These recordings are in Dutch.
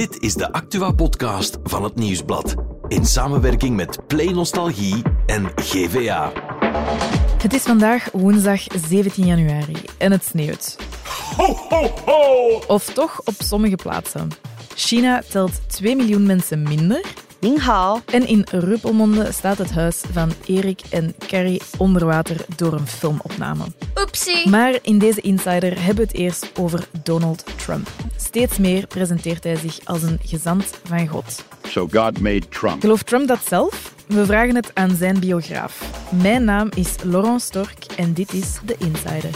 Dit is de Actua-podcast van het Nieuwsblad. In samenwerking met Play Nostalgie en GVA. Het is vandaag woensdag 17 januari en het sneeuwt. Ho, ho, ho! Of toch op sommige plaatsen. China telt 2 miljoen mensen minder. En in Ruppelmonde staat het huis van Erik en Carrie onder water door een filmopname. Oepsie. Maar in deze Insider hebben we het eerst over Donald Trump. Steeds meer presenteert hij zich als een gezant van God. So God made Trump. Gelooft Trump dat zelf? We vragen het aan zijn biograaf. Mijn naam is Laurent Stork en dit is de Insider.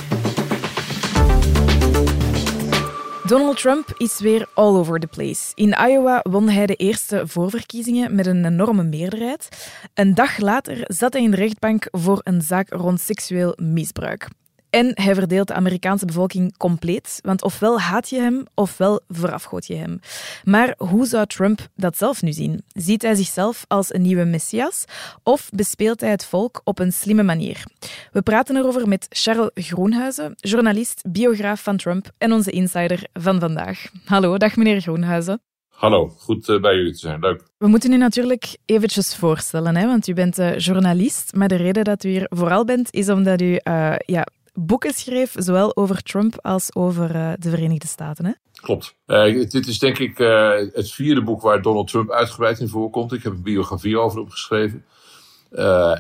Donald Trump is weer all over the place. In Iowa won hij de eerste voorverkiezingen met een enorme meerderheid. Een dag later zat hij in de rechtbank voor een zaak rond seksueel misbruik. En hij verdeelt de Amerikaanse bevolking compleet, want ofwel haat je hem, ofwel verafgoot je hem. Maar hoe zou Trump dat zelf nu zien? Ziet hij zichzelf als een nieuwe messias, of bespeelt hij het volk op een slimme manier? We praten erover met Charles Groenhuizen, journalist, biograaf van Trump en onze insider van vandaag. Hallo, dag meneer Groenhuizen. Hallo, goed eh, bij jullie te zijn. Leuk. We moeten u natuurlijk eventjes voorstellen, hè, want u bent eh, journalist, maar de reden dat u hier vooral bent is omdat u uh, ja, boeken schreef, zowel over Trump als over uh, de Verenigde Staten. Hè? Klopt. Uh, dit is denk ik uh, het vierde boek waar Donald Trump uitgebreid in voorkomt. Ik heb een biografie over hem geschreven.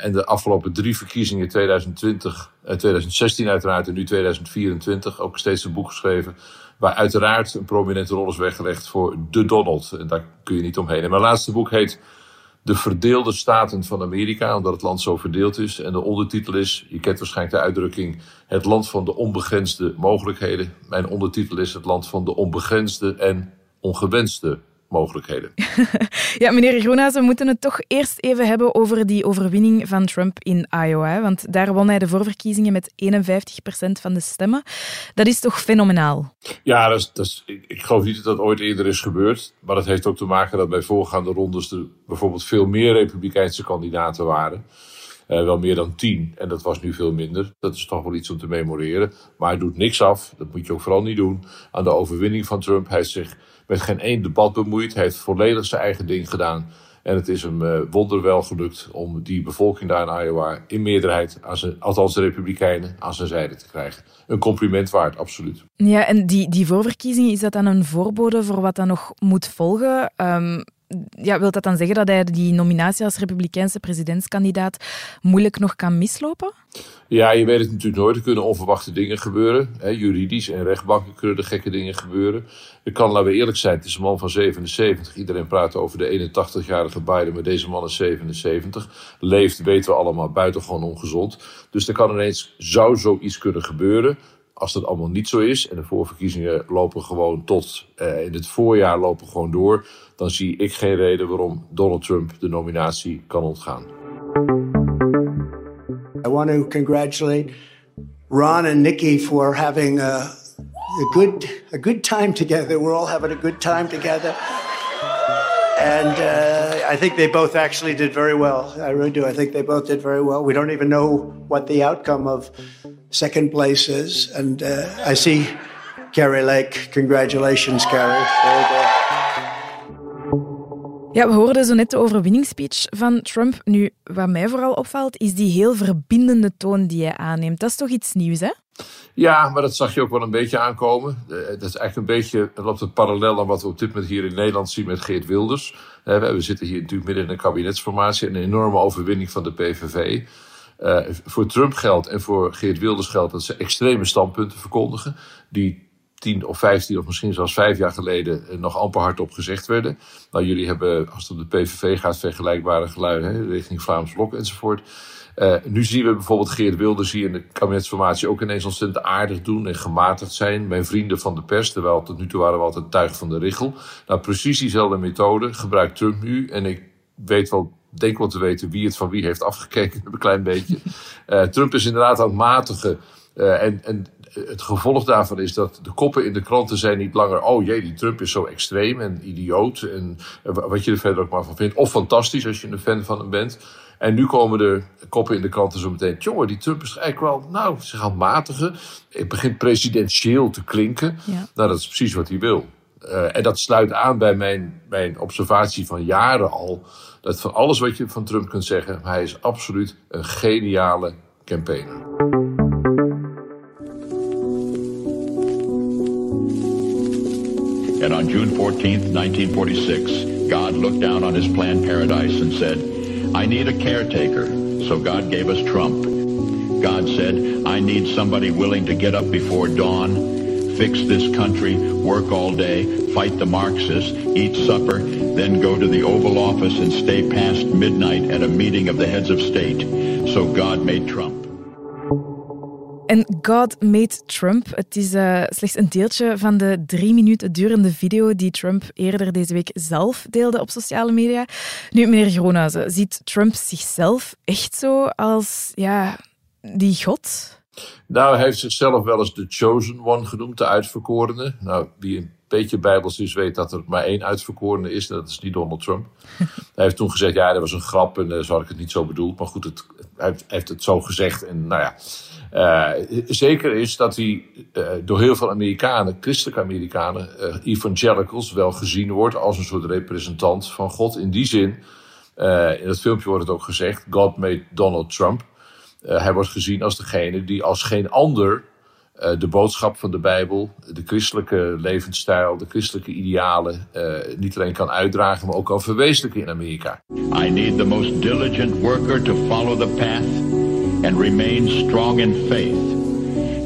en de afgelopen drie verkiezingen, 2020, 2016 uiteraard en nu 2024, ook steeds een boek geschreven. Waar uiteraard een prominente rol is weggelegd voor de Donald. En daar kun je niet omheen. En mijn laatste boek heet de verdeelde staten van Amerika, omdat het land zo verdeeld is. En de ondertitel is, je kent waarschijnlijk de uitdrukking, het land van de onbegrensde mogelijkheden. Mijn ondertitel is het land van de onbegrensde en ongewenste mogelijkheden. ja, meneer Groenhuizen, we moeten het toch eerst even hebben over die overwinning van Trump in Iowa. Want daar won hij de voorverkiezingen met 51% van de stemmen. Dat is toch fenomenaal? Ja, dat is, dat is, ik, ik, geloof niet dat dat ooit eerder is gebeurd. Maar dat heeft ook te maken dat bij voorgaande rondes er bijvoorbeeld veel meer Republikeinse kandidaten waren. Uh, wel meer dan tien. En dat was nu veel minder. Dat is toch wel iets om te memoreren. Maar hij doet niks af. Dat moet je ook vooral niet doen. Aan de overwinning van Trump. Hij heeft zich met geen één debat bemoeid. Hij heeft volledig zijn eigen ding gedaan. En het is hem uh, wonderwel gelukt om die bevolking daar in Iowa in meerderheid, aan althans de Republikeinen, aan zijn zijde te krijgen. Een compliment waard, absoluut. Ja, en die, die voorverkiezing, is dat dan een voorbode voor wat dan nog moet volgen? Um, ja, wil dat dan zeggen dat hij die nominatie als Republikeinse presidentskandidaat moeilijk nog kan mislopen? Ja, je weet het natuurlijk nooit. Er kunnen onverwachte dingen gebeuren. Hè, juridisch en rechtbanken kunnen er gekke dingen gebeuren. Er kan, laten we eerlijk zijn, het is een man van 77. Iedereen praat over de 81-jarige Biden, maar deze man is 77. Leeft, weten we allemaal, buitengewoon ongezond. Dus er kan ineens, zou zoiets kunnen gebeuren. Als dat allemaal niet zo is en de voorverkiezingen lopen gewoon tot uh, in het voorjaar lopen gewoon door, dan zie ik geen reden waarom Donald Trump de nominatie kan ontgaan. I want to congratulate Ron and Nikki for having a, a good a good time together. We're all having a good time together. And uh, I think they both actually did very well. I really do. I think they both did very well. We don't even know what the outcome of second place is. And uh, I see Carrie Lake. Congratulations, Carrie. Ja, we hoorden zo net de overwinningsspeech van Trump. Nu, wat mij vooral opvalt, is die heel verbindende toon die hij aanneemt. Dat is toch iets nieuws, hè? Ja, maar dat zag je ook wel een beetje aankomen. Dat is eigenlijk een beetje, dat loopt het parallel aan wat we op dit moment hier in Nederland zien met Geert Wilders. We zitten hier natuurlijk midden in een kabinetsformatie en een enorme overwinning van de PVV. Uh, voor Trump geldt en voor Geert Wilders geldt dat ze extreme standpunten verkondigen. Die 10 of 15 of misschien zelfs vijf jaar geleden nog amper hardop gezegd werden. Nou, jullie hebben, als het om de PVV gaat, vergelijkbare geluiden hè, richting Vlaams Blok enzovoort. Uh, nu zien we bijvoorbeeld Geert Wilders hier in de kabinetsformatie ook ineens ontzettend aardig doen en gematigd zijn. Mijn vrienden van de pers, terwijl tot nu toe waren we altijd tuig van de richel. Nou, precies diezelfde methode gebruikt Trump nu. En ik weet wel, denk wel te weten wie het van wie heeft afgekeken, een klein beetje. Uh, Trump is inderdaad aan het matigen. Uh, en, en het gevolg daarvan is dat de koppen in de kranten zijn niet langer... oh jee, die Trump is zo extreem en idioot en wat je er verder ook maar van vindt. Of fantastisch als je een fan van hem bent. En nu komen de koppen in de kranten zo meteen... jongen, die Trump is eigenlijk wel, nou, ze gaan matigen. Het begint presidentieel te klinken. Ja. Nou, dat is precies wat hij wil. En dat sluit aan bij mijn, mijn observatie van jaren al. Dat van alles wat je van Trump kunt zeggen, hij is absoluut een geniale campaigner. And on June 14th, 1946, God looked down on his planned paradise and said, I need a caretaker. So God gave us Trump. God said, I need somebody willing to get up before dawn, fix this country, work all day, fight the Marxists, eat supper, then go to the Oval Office and stay past midnight at a meeting of the heads of state. So God made Trump. En God Made Trump. Het is uh, slechts een deeltje van de drie minuten durende video die Trump eerder deze week zelf deelde op sociale media. Nu, meneer Groenhuizen, ziet Trump zichzelf echt zo als ja, die God? Nou, hij heeft zichzelf wel eens de chosen one genoemd, de uitverkorene. Nou, wie een beetje bijbels is, weet dat er maar één uitverkorene is. En dat is niet Donald Trump. hij heeft toen gezegd, ja, dat was een grap en uh, zo had ik het niet zo bedoeld. Maar goed, het, hij heeft het zo gezegd en nou ja... Uh, zeker is dat hij uh, door heel veel Amerikanen, christelijke Amerikanen, evangelicals, wel gezien wordt als een soort representant van God. In die zin, in het filmpje wordt het ook gezegd, God made Donald Trump. Hij wordt gezien als degene die als geen ander de boodschap van de Bijbel, de christelijke levensstijl, de christelijke idealen niet alleen kan uitdragen, maar ook kan verwezenlijken in Amerika. I need the most diligent worker to follow the path and remain strong in faith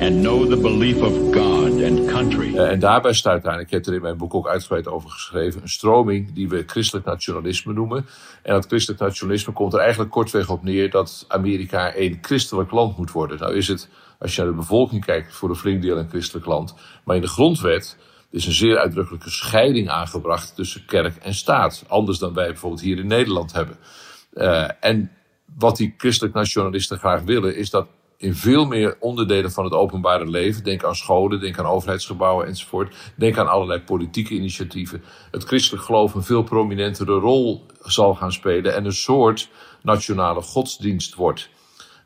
and know the belief of God and country. Uh, en daarbij stuit aan, ik heb er in mijn boek ook uitgebreid over geschreven, een stroming die we christelijk nationalisme noemen. En dat christelijk nationalisme komt er eigenlijk kortweg op neer dat Amerika een christelijk land moet worden. Nou is het, als je naar de bevolking kijkt, voor een flink deel een christelijk land. Maar in de grondwet is een zeer uitdrukkelijke scheiding aangebracht tussen kerk en staat. Anders dan wij bijvoorbeeld hier in Nederland hebben. Uh, en wat die christelijk nationalisten graag willen, is dat in veel meer onderdelen van het openbare leven, denk aan scholen, denk aan overheidsgebouwen enzovoort, denk aan allerlei politieke initiatieven, het christelijk geloof een veel prominentere rol zal gaan spelen en een soort nationale godsdienst wordt.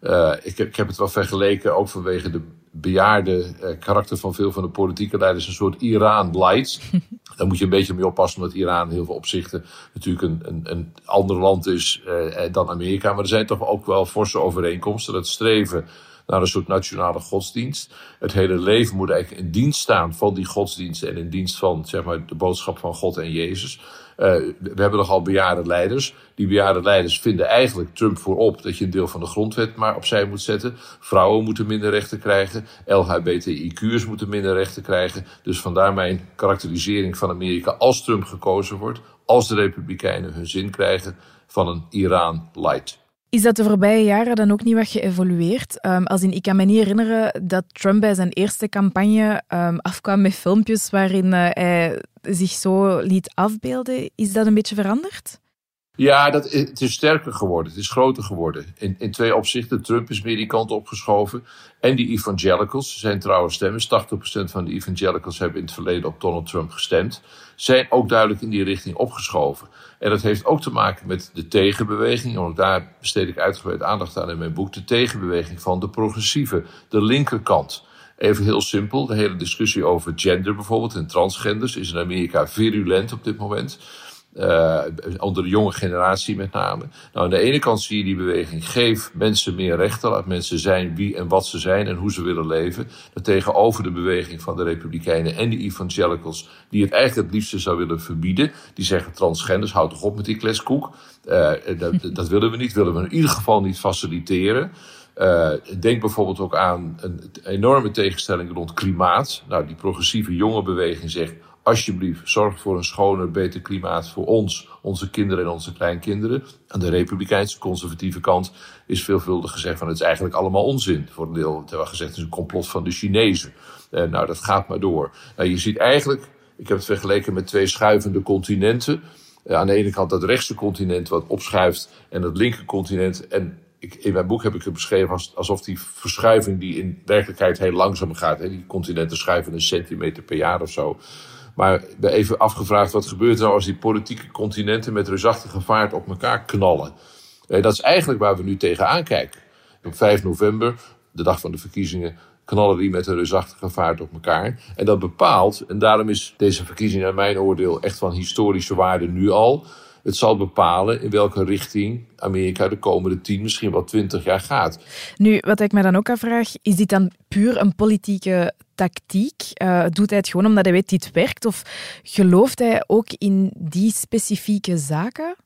Uh, ik, ik, heb het wel vergeleken, ook vanwege de bejaarde uh, karakter van veel van de politieke leiders, een soort Iran-light. Daar moet je een beetje mee oppassen, omdat Iran in heel veel opzichten natuurlijk een, een, een ander land is uh, dan Amerika. Maar er zijn toch ook wel forse overeenkomsten. Dat streven naar een soort nationale godsdienst. Het hele leven moet eigenlijk in dienst staan van die godsdienst en in dienst van zeg maar, de boodschap van God en Jezus. Uh, we hebben nogal bejaarde leiders. Die bejaarde leiders vinden eigenlijk Trump voorop dat je een deel van de grondwet maar opzij moet zetten. Vrouwen moeten minder rechten krijgen. LHBTIQ'ers moeten minder rechten krijgen. Dus vandaar mijn karakterisering van Amerika als Trump gekozen wordt. Als de Republikeinen hun zin krijgen van een Iran light. Is dat de voorbije jaren dan ook niet wat geëvolueerd? Um, als ik kan me niet herinneren dat Trump bij zijn eerste campagne um, afkwam met filmpjes waarin uh, hij zich zo liet afbeelden. Is dat een beetje veranderd? Ja, dat, het is sterker geworden. Het is groter geworden. In, in twee opzichten. Trump is meer die kant opgeschoven. En die evangelicals, zijn trouwe stemmers, 80% van de evangelicals hebben in het verleden op Donald Trump gestemd, zijn ook duidelijk in die richting opgeschoven. En dat heeft ook te maken met de tegenbeweging. Ook daar besteed ik uitgebreid aandacht aan in mijn boek. De tegenbeweging van de progressieve, de linkerkant. Even heel simpel, de hele discussie over gender bijvoorbeeld en transgenders is in Amerika virulent op dit moment. Uh, onder de jonge generatie met name. Nou, aan de ene kant zie je die beweging: geef mensen meer rechten, laat mensen zijn wie en wat ze zijn en hoe ze willen leven. Tegenover de beweging van de Republikeinen en de evangelicals, die het eigenlijk het liefste zou willen verbieden. Die zeggen: transgenders, houd toch op met die kleskoek. Uh, dat, dat willen we niet, willen we in ieder geval niet faciliteren. Uh, denk bijvoorbeeld ook aan een enorme tegenstelling rond klimaat. Nou, die progressieve jonge beweging zegt alsjeblieft, zorg voor een schoner, beter klimaat voor ons, onze kinderen en onze kleinkinderen. Aan de republikeinse conservatieve kant is veelvuldig gezegd van het is eigenlijk allemaal onzin. Voor een deel terwijl gezegd het is een complot van de Chinezen. Uh, nou, dat gaat maar door. Nou, je ziet eigenlijk, ik heb het vergeleken met twee schuivende continenten. Uh, aan de ene kant dat rechtse continent wat opschuift en het linker continent. En ik, in mijn boek heb ik het beschreven alsof die verschuiving die in werkelijkheid heel langzaam gaat. Hè, die continenten schuiven een centimeter per jaar of zo. Maar even afgevraagd, wat gebeurt er nou als die politieke continenten met reusachtige vaart op elkaar knallen? Eh, dat is eigenlijk waar we nu tegenaan kijken. Op 5 november, de dag van de verkiezingen, knallen die met een reusachtige vaart op elkaar. En dat bepaalt, en daarom is deze verkiezing naar mijn oordeel echt van historische waarde nu al. Het zal bepalen in welke richting Amerika de komende 10, misschien wel 20 jaar gaat. Nu, wat ik me dan ook afvraag, is dit dan puur een politieke tactiek? Uh, doet hij het gewoon omdat hij weet dit werkt? Of gelooft hij ook in die specifieke zaken?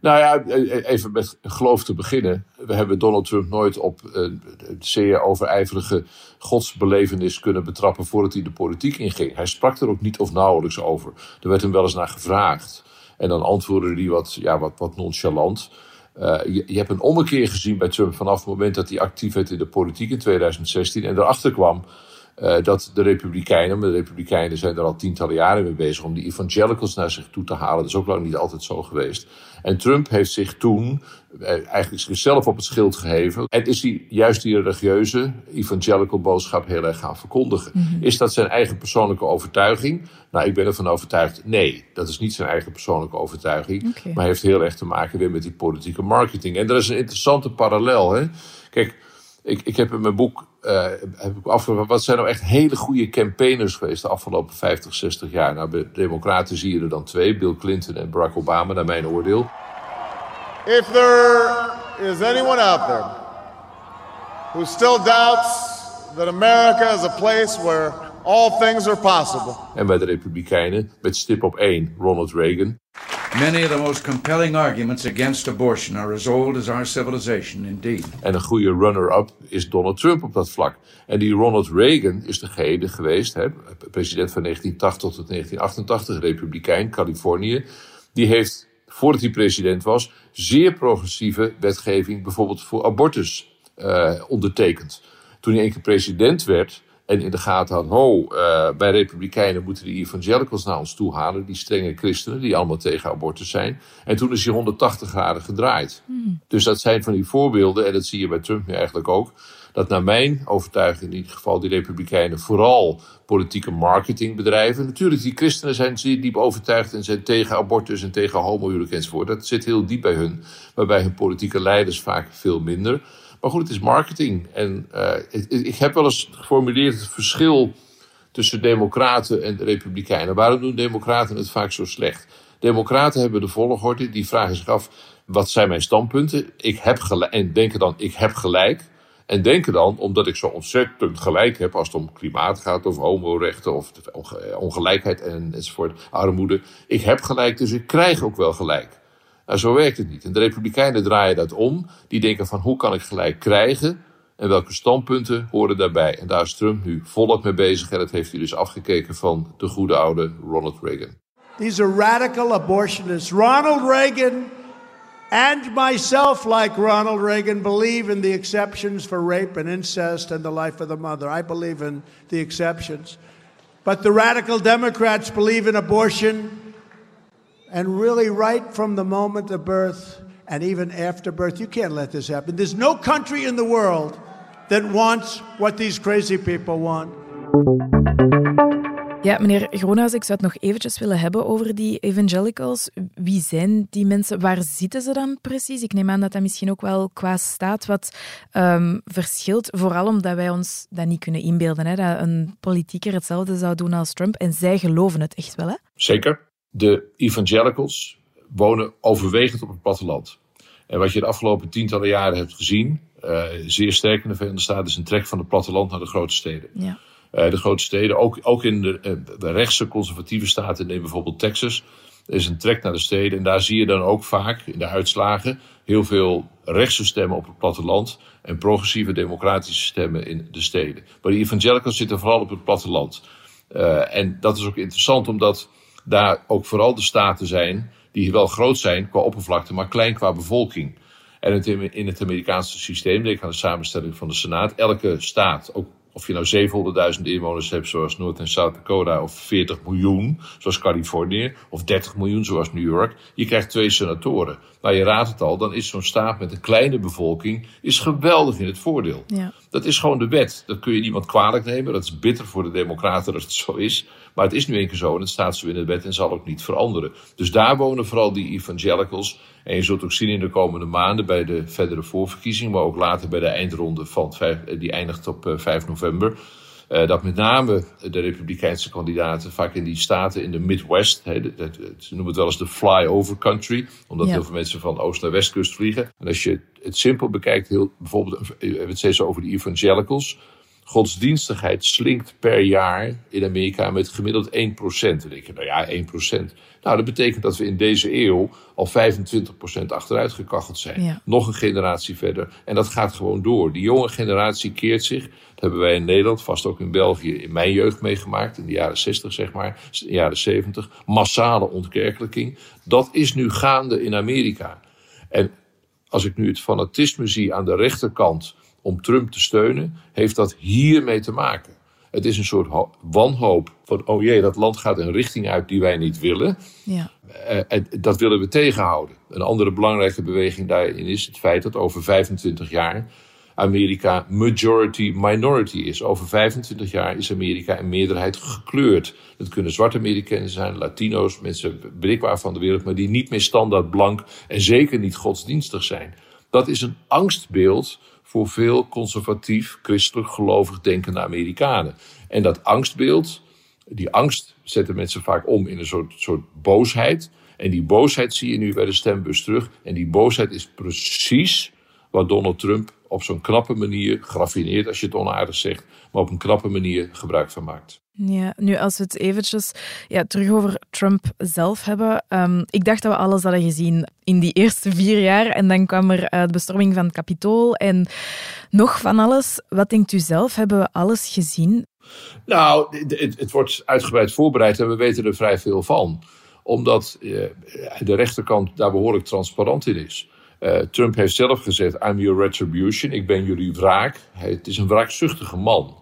Nou ja, even met geloof te beginnen. We hebben Donald Trump nooit op een zeer overijverige godsbelevenis kunnen betrappen voordat hij de politiek inging. Hij sprak er ook niet of nauwelijks over. Er werd hem wel eens naar gevraagd. En dan antwoordde hij wat, ja, wat, wat nonchalant. Je, je, hebt een ommekeer gezien bij Trump vanaf het moment dat hij actief werd in de politiek in 2016 en erachter kwam uh, dat de Republikeinen, maar de Republikeinen zijn er al tientallen jaren mee bezig om die evangelicals naar zich toe te halen. Dat is ook lang niet altijd zo geweest. En Trump heeft zich toen uh, eigenlijk zichzelf op het schild geheven. En is hij juist die religieuze evangelical boodschap heel erg gaan verkondigen. Mm -hmm. Is dat zijn eigen persoonlijke overtuiging? Nou, ik ben ervan overtuigd, nee, dat is niet zijn eigen persoonlijke overtuiging. Okay. Maar heeft heel erg te maken weer met die politieke marketing. En er is een interessante parallel. Hè? Kijk, ik, ik heb in mijn boek uh, heb ik wat zijn nou echt hele goede campaigners geweest de afgelopen 50, 60 jaar? Nou, bij Democraten zie je er dan twee, Bill Clinton en Barack Obama, naar mijn oordeel. If there is anyone out there who still doubts that America is a place where all things are possible. En bij de Republikeinen met stip op één, Ronald Reagan. Many of the most compelling arguments against abortion are as old as our civilization, indeed. En een goede runner-up is Donald Trump op dat vlak. En die Ronald Reagan is degene geweest, hè, president van 1980 tot 1988, republikein, Californië. Die heeft, voordat hij president was, zeer progressieve wetgeving, bijvoorbeeld voor abortus, uh, ondertekend. Toen hij een keer president werd, en in de gaten had, ho, uh, bij republikeinen moeten die evangelicals naar ons toe halen, die strenge christenen, die allemaal tegen abortus zijn. En toen is hij 180 graden gedraaid. Mm. Dus dat zijn van die voorbeelden, en dat zie je bij Trump nu eigenlijk ook, dat naar mijn overtuiging in ieder geval die republikeinen vooral politieke marketing bedrijven. Natuurlijk, die christenen zijn zeer diep overtuigd en zijn tegen abortus en tegen homohuwelijk enzovoort. Dat zit heel diep bij hun, maar bij hun politieke leiders vaak veel minder. Maar goed, het is marketing. En ik, ik, heb wel eens geformuleerd het verschil tussen democraten en republikeinen. Waarom doen democraten het vaak zo slecht? Democraten hebben de volgorde, die vragen zich af, wat zijn mijn standpunten? Ik heb gelijk, en denken dan, ik heb gelijk. En denken dan, omdat ik zo ontzettend gelijk heb als het om klimaat gaat, of homorechten, of ongelijkheid en, enzovoort, armoede. Ik heb gelijk, dus ik krijg ook wel gelijk. Nou, zo werkt het niet. En de Republikeinen draaien dat om. Die denken van hoe kan ik gelijk krijgen en welke standpunten horen daarbij. En daar is Trump nu volop mee bezig en dat heeft hij dus afgekeken van de goede oude Ronald Reagan. These are radical abortionists. Ronald Reagan and myself, like Ronald Reagan, believe in the exceptions for rape and incest and the life of the mother. I believe in the exceptions. But the radical Democrats believe in abortion and really, right from the moment of birth and even after birth, you can't let this happen. There's no country in the world that wants what these crazy people want. Ja, meneer Groenhuis, ik zou het nog eventjes willen hebben over die evangelicals. Wie zijn die mensen? Waar zitten ze dan precies? Ik neem aan dat dat misschien ook wel qua staat wat um, verschilt. Vooral omdat wij ons dat niet kunnen inbeelden. Hè? Dat een politieker hetzelfde zou doen als Trump. En zij geloven het echt wel, hè? Zeker. De evangelicals wonen overwegend op het platteland. En wat je de afgelopen tientallen jaren hebt gezien, uh, zeer sterk in de Verenigde Staten, is een trek van het platteland naar de grote steden. Ja. Uh, de grote steden, ook, ook in de, uh, de rechtse conservatieve staten, neem bijvoorbeeld Texas, is een trek naar de steden. En daar zie je dan ook vaak in de uitslagen heel veel rechtse stemmen op het platteland en progressieve democratische stemmen in de steden. Maar die evangelicals zitten vooral op het platteland. en dat is ook interessant omdat daar ook vooral de staten zijn die wel groot zijn qua oppervlakte, maar klein qua bevolking. En in het Amerikaanse systeem, denk aan de samenstelling van de Senaat, elke staat, ook of je nou 700.000 inwoners hebt zoals Noord- en South Dakota, of 40 miljoen zoals Californië, of 30 miljoen zoals New York, je krijgt twee senatoren. Maar je raadt het al, dan is zo'n staat met een kleine bevolking is geweldig in het voordeel. Ja. Dat is gewoon de wet. Dat kun je niemand kwalijk nemen. Dat is bitter voor de democraten dat het zo is. Maar het is nu een keer zo en het staat zo in de wet en zal ook niet veranderen. Dus daar wonen vooral die evangelicals. En je zult ook zien in de komende maanden bij de verdere voorverkiezingen, maar ook later bij de eindronde van die eindigt op 5 november uh, dat met name de Republikeinse kandidaten vaak in die staten in de Midwest, he, de, de, ze noemen het wel eens de flyover country, omdat ja. heel veel mensen van oost naar westkust vliegen. En als je het simpel bekijkt, heel, bijvoorbeeld, we hebben het steeds over de evangelicals. Godsdienstigheid slinkt per jaar in Amerika met gemiddeld 1%. Dan denk je, nou ja, 1%. Nou, dat betekent dat we in deze eeuw al 25% achteruit gekacheld zijn. Ja. Nog een generatie verder. En dat gaat gewoon door. Die jonge generatie keert zich. Dat hebben wij in Nederland, vast ook in België, in mijn jeugd meegemaakt. In de jaren 60, zeg maar, de jaren 70. Massale ontkerkelijking. Dat is nu gaande in Amerika. En als ik nu het fanatisme zie aan de rechterkant om Trump te steunen, heeft dat hiermee te maken. Het is een soort wanhoop van, oh jee, dat land gaat een richting uit die wij niet willen. Ja. Uh, en dat willen we tegenhouden. Een andere belangrijke beweging daarin is het feit dat over 25 jaar Amerika majority minority is. Over 25 jaar is Amerika in meerderheid gekleurd. Dat kunnen zwarte Amerikanen zijn, Latino's, mensen bereikbaar van de wereld, maar die niet meer standaard blank en zeker niet godsdienstig zijn. Dat is een angstbeeld voor veel conservatief, christelijk, gelovig denkende Amerikanen. En dat angstbeeld, die angst zetten mensen vaak om in een soort, soort boosheid. En die boosheid zie je nu bij de stembus terug. En die boosheid is precies wat Donald Trump op zo'n knappe manier, geraffineerd als je het onaardig zegt, maar op een knappe manier gebruik van maakt. Ja, nu als we het eventjes ja, terug over Trump zelf hebben. Um, ik dacht dat we alles hadden gezien in die eerste vier jaar. En dan kwam er uh, de bestorming van het Capitool en nog van alles. Wat denkt u zelf? Hebben we alles gezien? Nou, het, het wordt uitgebreid voorbereid en we weten er vrij veel van. Omdat uh, de rechterkant daar behoorlijk transparant in is. Uh, Trump heeft zelf gezegd: I'm your retribution. Ik ben jullie wraak. Hij, het is een wraakzuchtige man.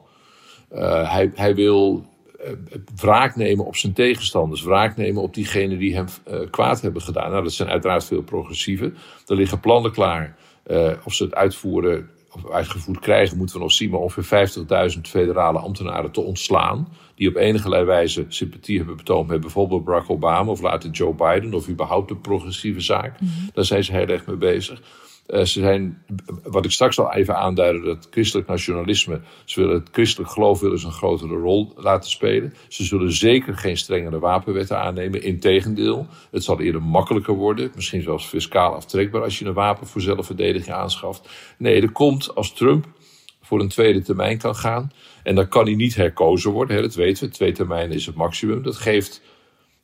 Uh, hij, hij, wil uh, wraak nemen op zijn tegenstanders. Wraak nemen op diegenen die hem kwaad hebben gedaan. Nou, dat zijn uiteraard veel progressieven. Er liggen plannen klaar. of ze het uitvoeren uitgevoerd krijgen, moeten we nog zien. Maar ongeveer 50.000 federale ambtenaren te ontslaan. Die op enige wijze sympathie hebben betoond met bijvoorbeeld Barack Obama. Of later Joe Biden. Of überhaupt de progressieve zaak. Mm Daar zijn ze heel erg mee bezig. Uh, ze zijn, wat ik straks al even aanduidde, dat christelijk nationalisme. Ze willen het christelijk geloof willen een grotere rol laten spelen. Ze zullen zeker geen strengere wapenwetten aannemen. Integendeel, het zal eerder makkelijker worden. Misschien zelfs fiscaal aftrekbaar als je een wapen voor zelfverdediging aanschaft. Nee, er komt als Trump voor een tweede termijn kan gaan. En dan kan hij niet herkozen worden. Hè, dat weten we. Twee termijnen is het maximum. Dat geeft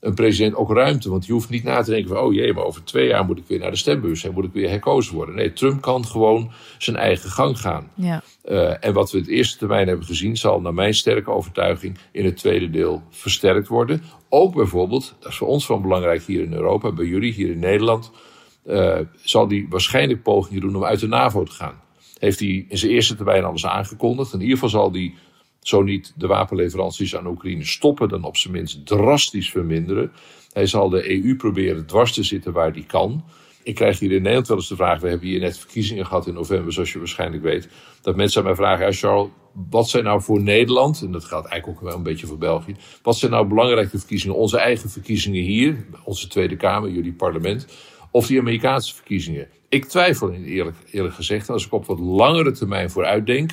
een president ook ruimte. Want je hoeft niet na te denken van, oh jee, maar over twee jaar moet ik weer naar de stembus en moet ik weer herkozen worden. Nee, Trump kan gewoon zijn eigen gang gaan. Ja. Uh, en wat we het eerste termijn hebben gezien, zal naar mijn sterke overtuiging in het tweede deel versterkt worden. Ook bijvoorbeeld, dat is voor ons van belangrijk hier in Europa, bij jullie hier in Nederland, uh, zal hij waarschijnlijk pogingen doen om uit de NAVO te gaan. Heeft hij in zijn eerste termijn alles aangekondigd. In ieder geval zal hij zo niet de wapenleveranties aan Oekraïne stoppen, dan op zijn minst drastisch verminderen. Hij zal de EU proberen dwars te zitten waar die kan. Ik krijg hier in Nederland wel eens de vraag: we hebben hier net verkiezingen gehad in november, zoals je waarschijnlijk weet. Dat mensen aan mij vragen: ja, Charles, wat zijn nou voor Nederland, en dat gaat eigenlijk ook wel een beetje voor België, wat zijn nou belangrijke verkiezingen? Onze eigen verkiezingen hier, onze Tweede Kamer, jullie parlement, of die Amerikaanse verkiezingen? Ik twijfel eerlijk, eerlijk gezegd. Als ik op wat langere termijn vooruit denk,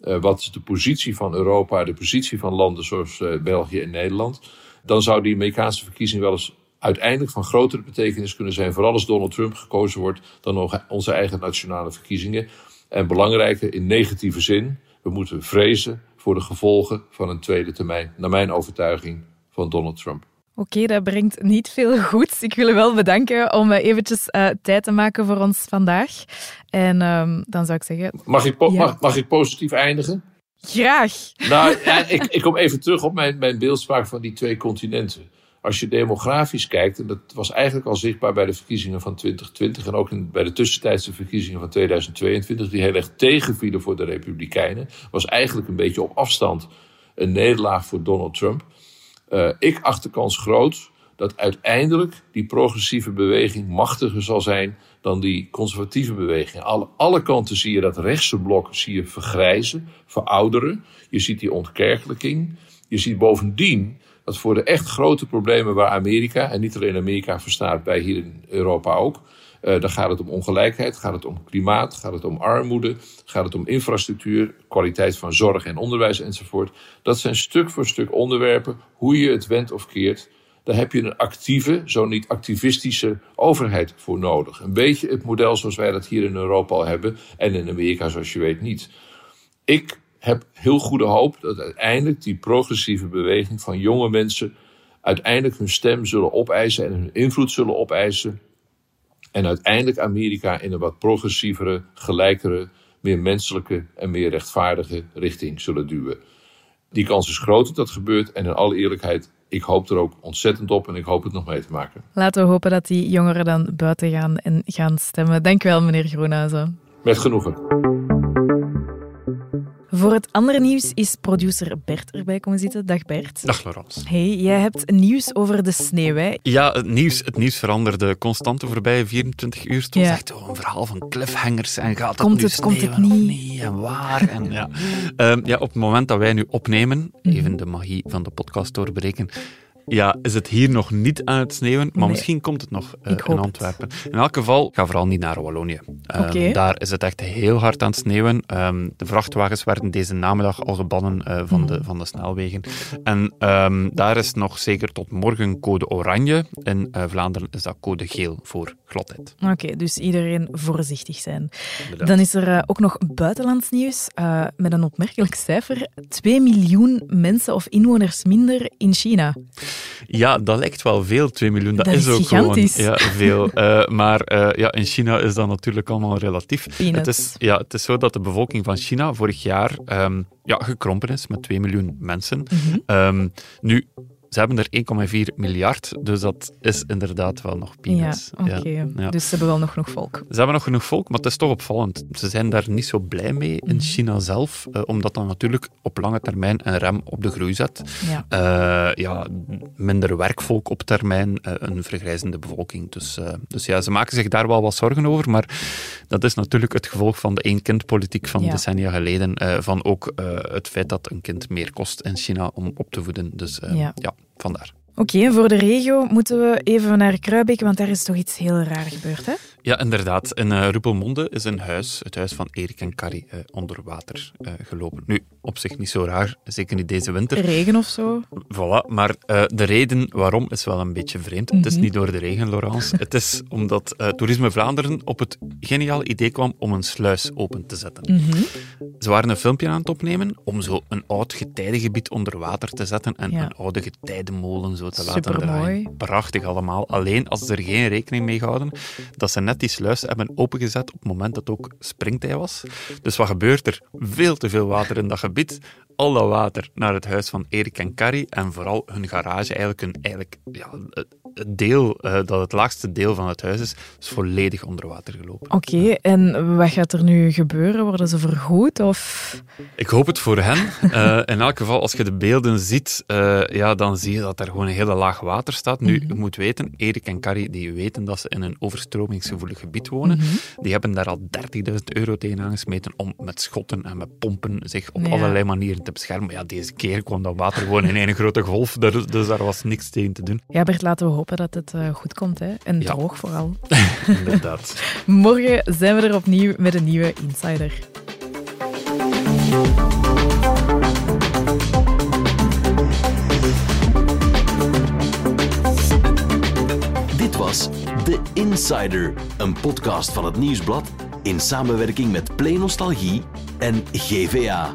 uh, wat is de positie van Europa, de positie van landen zoals uh, België en Nederland, dan zou die Amerikaanse verkiezing wel eens uiteindelijk van grotere betekenis kunnen zijn, vooral als Donald Trump gekozen wordt, dan onze eigen nationale verkiezingen. En belangrijker in negatieve zin, we moeten vrezen voor de gevolgen van een tweede termijn, naar mijn overtuiging, van Donald Trump. Oké, dat brengt niet veel goeds. Ik wil u wel bedanken om eh, eventjes uh, tijd te maken voor ons vandaag. En um, dan zou ik zeggen... Mag ik, ja. mag, mag ik positief eindigen? Graag. Nou, ja, ik, ik kom even terug op mijn, mijn beeldspraak van die twee continenten. Als je demografisch kijkt, en dat was eigenlijk al zichtbaar bij de verkiezingen van 2020 en ook in, bij de tussentijdse verkiezingen van 2022, die heel erg tegenvielen voor de Republikeinen, was eigenlijk een beetje op afstand een nederlaag voor Donald Trump. Uh, ik acht de kans groot dat uiteindelijk die progressieve beweging machtiger zal zijn dan die conservatieve beweging. Alle, alle kanten zie je dat rechtse blok zie je vergrijzen, verouderen. Je ziet die ontkerkelijking. Je ziet bovendien dat voor de echt grote problemen waar Amerika, en niet alleen Amerika verstaat, bij hier in Europa ook, uh, dan gaat het om ongelijkheid, gaat het om klimaat, gaat het om armoede, gaat het om infrastructuur, kwaliteit van zorg en onderwijs enzovoort. Dat zijn stuk voor stuk onderwerpen, hoe je het wendt of keert. Daar heb je een actieve, zo niet activistische overheid voor nodig. Een beetje het model zoals wij dat hier in Europa al hebben en in Amerika, zoals je weet, niet. Ik heb heel goede hoop dat uiteindelijk die progressieve beweging van jonge mensen uiteindelijk hun stem zullen opeisen en hun invloed zullen opeisen. En uiteindelijk Amerika in een wat progressievere, gelijkere, meer menselijke en meer rechtvaardige richting zullen duwen. Die kans is groot dat dat gebeurt en in alle eerlijkheid, ik hoop er ook ontzettend op en ik hoop het nog mee te maken. Laten we hopen dat die jongeren dan buiten gaan en gaan stemmen. Dank u wel, meneer Groenhuizen. Met genoegen. Voor het andere nieuws is producer Bert erbij komen zitten. Dag Bert. Dag Laurence. Hey, jij hebt nieuws over de sneeuw. Hè? Ja, het nieuws, het nieuws veranderde constant de voorbije 24 uur. Het was Ja. echt oh, een verhaal van cliffhangers en gaat Komt het nu het, komt het niet? en waar. En, ja. Ehm, ja, op het moment dat wij nu opnemen, Mhm. even de magie van de podcast doorbreken, ja, is het hier nog niet aan het sneeuwen, maar Nee. misschien komt het nog eh, in het. Antwerpen. In elk geval, ga vooral niet naar Wallonië. Ehm. Daar is het echt heel hard aan het sneeuwen. Ehm, de vrachtwagens werden deze namiddag al gebannen eh, van, Mhm. de, van de snelwegen. En ehm, daar is nog zeker tot morgen code oranje. In eh, Vlaanderen is dat code geel voor gladheid. Oké, dus iedereen voorzichtig zijn. Dan is er ook nog buitenlands nieuws eh, met een opmerkelijk cijfer. 2 miljoen mensen of inwoners minder in China. Ja, dat lijkt wel veel, 2 miljoen. Dat, Dat is ook gigantisch. gewoon ja, veel. Eh, maar eh, ja, in China is dat natuurlijk allemaal relatief. Peanuts. Het is, ja, het is zo dat de bevolking van China vorig jaar ehm, ja, gekrompen is met 2 miljoen mensen. Mhm. Ehm, nu, ze hebben er 1,4 miljard, dus dat is inderdaad wel nog Ja, peanuts. oké. ja. Dus ze hebben wel nog genoeg volk. Ze hebben nog genoeg volk, maar het is toch opvallend. Ze zijn daar niet zo blij mee Mhm. in China zelf, eh, omdat dat natuurlijk op lange termijn een rem op de groei zet. Ja. Eh, ja, minder werkvolk op termijn, eh, een vergrijzende bevolking. Dus, dus ja, ze maken zich daar wel wat zorgen over, maar dat is natuurlijk het gevolg van de één-kind-politiek van decennia geleden, van ook het feit dat een kind meer kost in China om op te voeden. Dus Ja. Vandaar. Oké, voor de regio moeten we even naar Kruibeke, want daar is toch iets heel raar gebeurd, hè? Ja, inderdaad. In uh, Ruppelmonde is een huis, het huis van Erik en Carrie, uh, onder water uh, gelopen. Nu, op zich niet zo raar, zeker niet deze winter. Regen of zo? Voilà, maar de reden waarom is wel een beetje vreemd. Mm -hmm. Het is niet door de regen, Laurence. het is omdat Toerisme Vlaanderen op het geniaal idee kwam om een sluis open te zetten. Mm -hmm. Ze waren een filmpje aan het opnemen om zo een oud getijdengebied onder water te zetten en ja. een oude getijdenmolen zo te laten draaien. Prachtig allemaal. Alleen als ze er geen rekening mee houden dat ze net die sluis hebben opengezet op het moment dat het ook springtij was. Dus wat gebeurt er? Veel te veel water in dat gebied. Al dat water naar het huis van Erik en Carrie en vooral hun garage, eigenlijk, hun, eigenlijk ja, het deel, uh, dat het laagste deel van het huis is, is volledig onder water gelopen. Oké, okay, en wat gaat er nu gebeuren? Worden ze vergoed? Of... Ik hoop het voor hen. Uh, in elk geval, als je de beelden ziet, uh, ja, dan zie je dat er gewoon een hele laag water staat. Nu, -hmm. je moet weten, Erik en Carrie die weten dat ze in een overstromingsgevoelig gebied wonen. -hmm. Die hebben daar al 30.000 euro tegenaan gesmeten om met schotten en met pompen zich op ja. allerlei manieren te beschermen. Maar ja, deze keer kwam dat water gewoon in een grote golf, dus, dus daar was niks tegen te doen. Ja, Bert, laten we hopen dat het uh, goed komt. Hè? En ja. droog vooral. Inderdaad. Morgen zijn we er opnieuw met een nieuwe Insider. Dit was The Insider, een podcast van het Nieuwsblad in samenwerking met Play Nostalgie en GVA.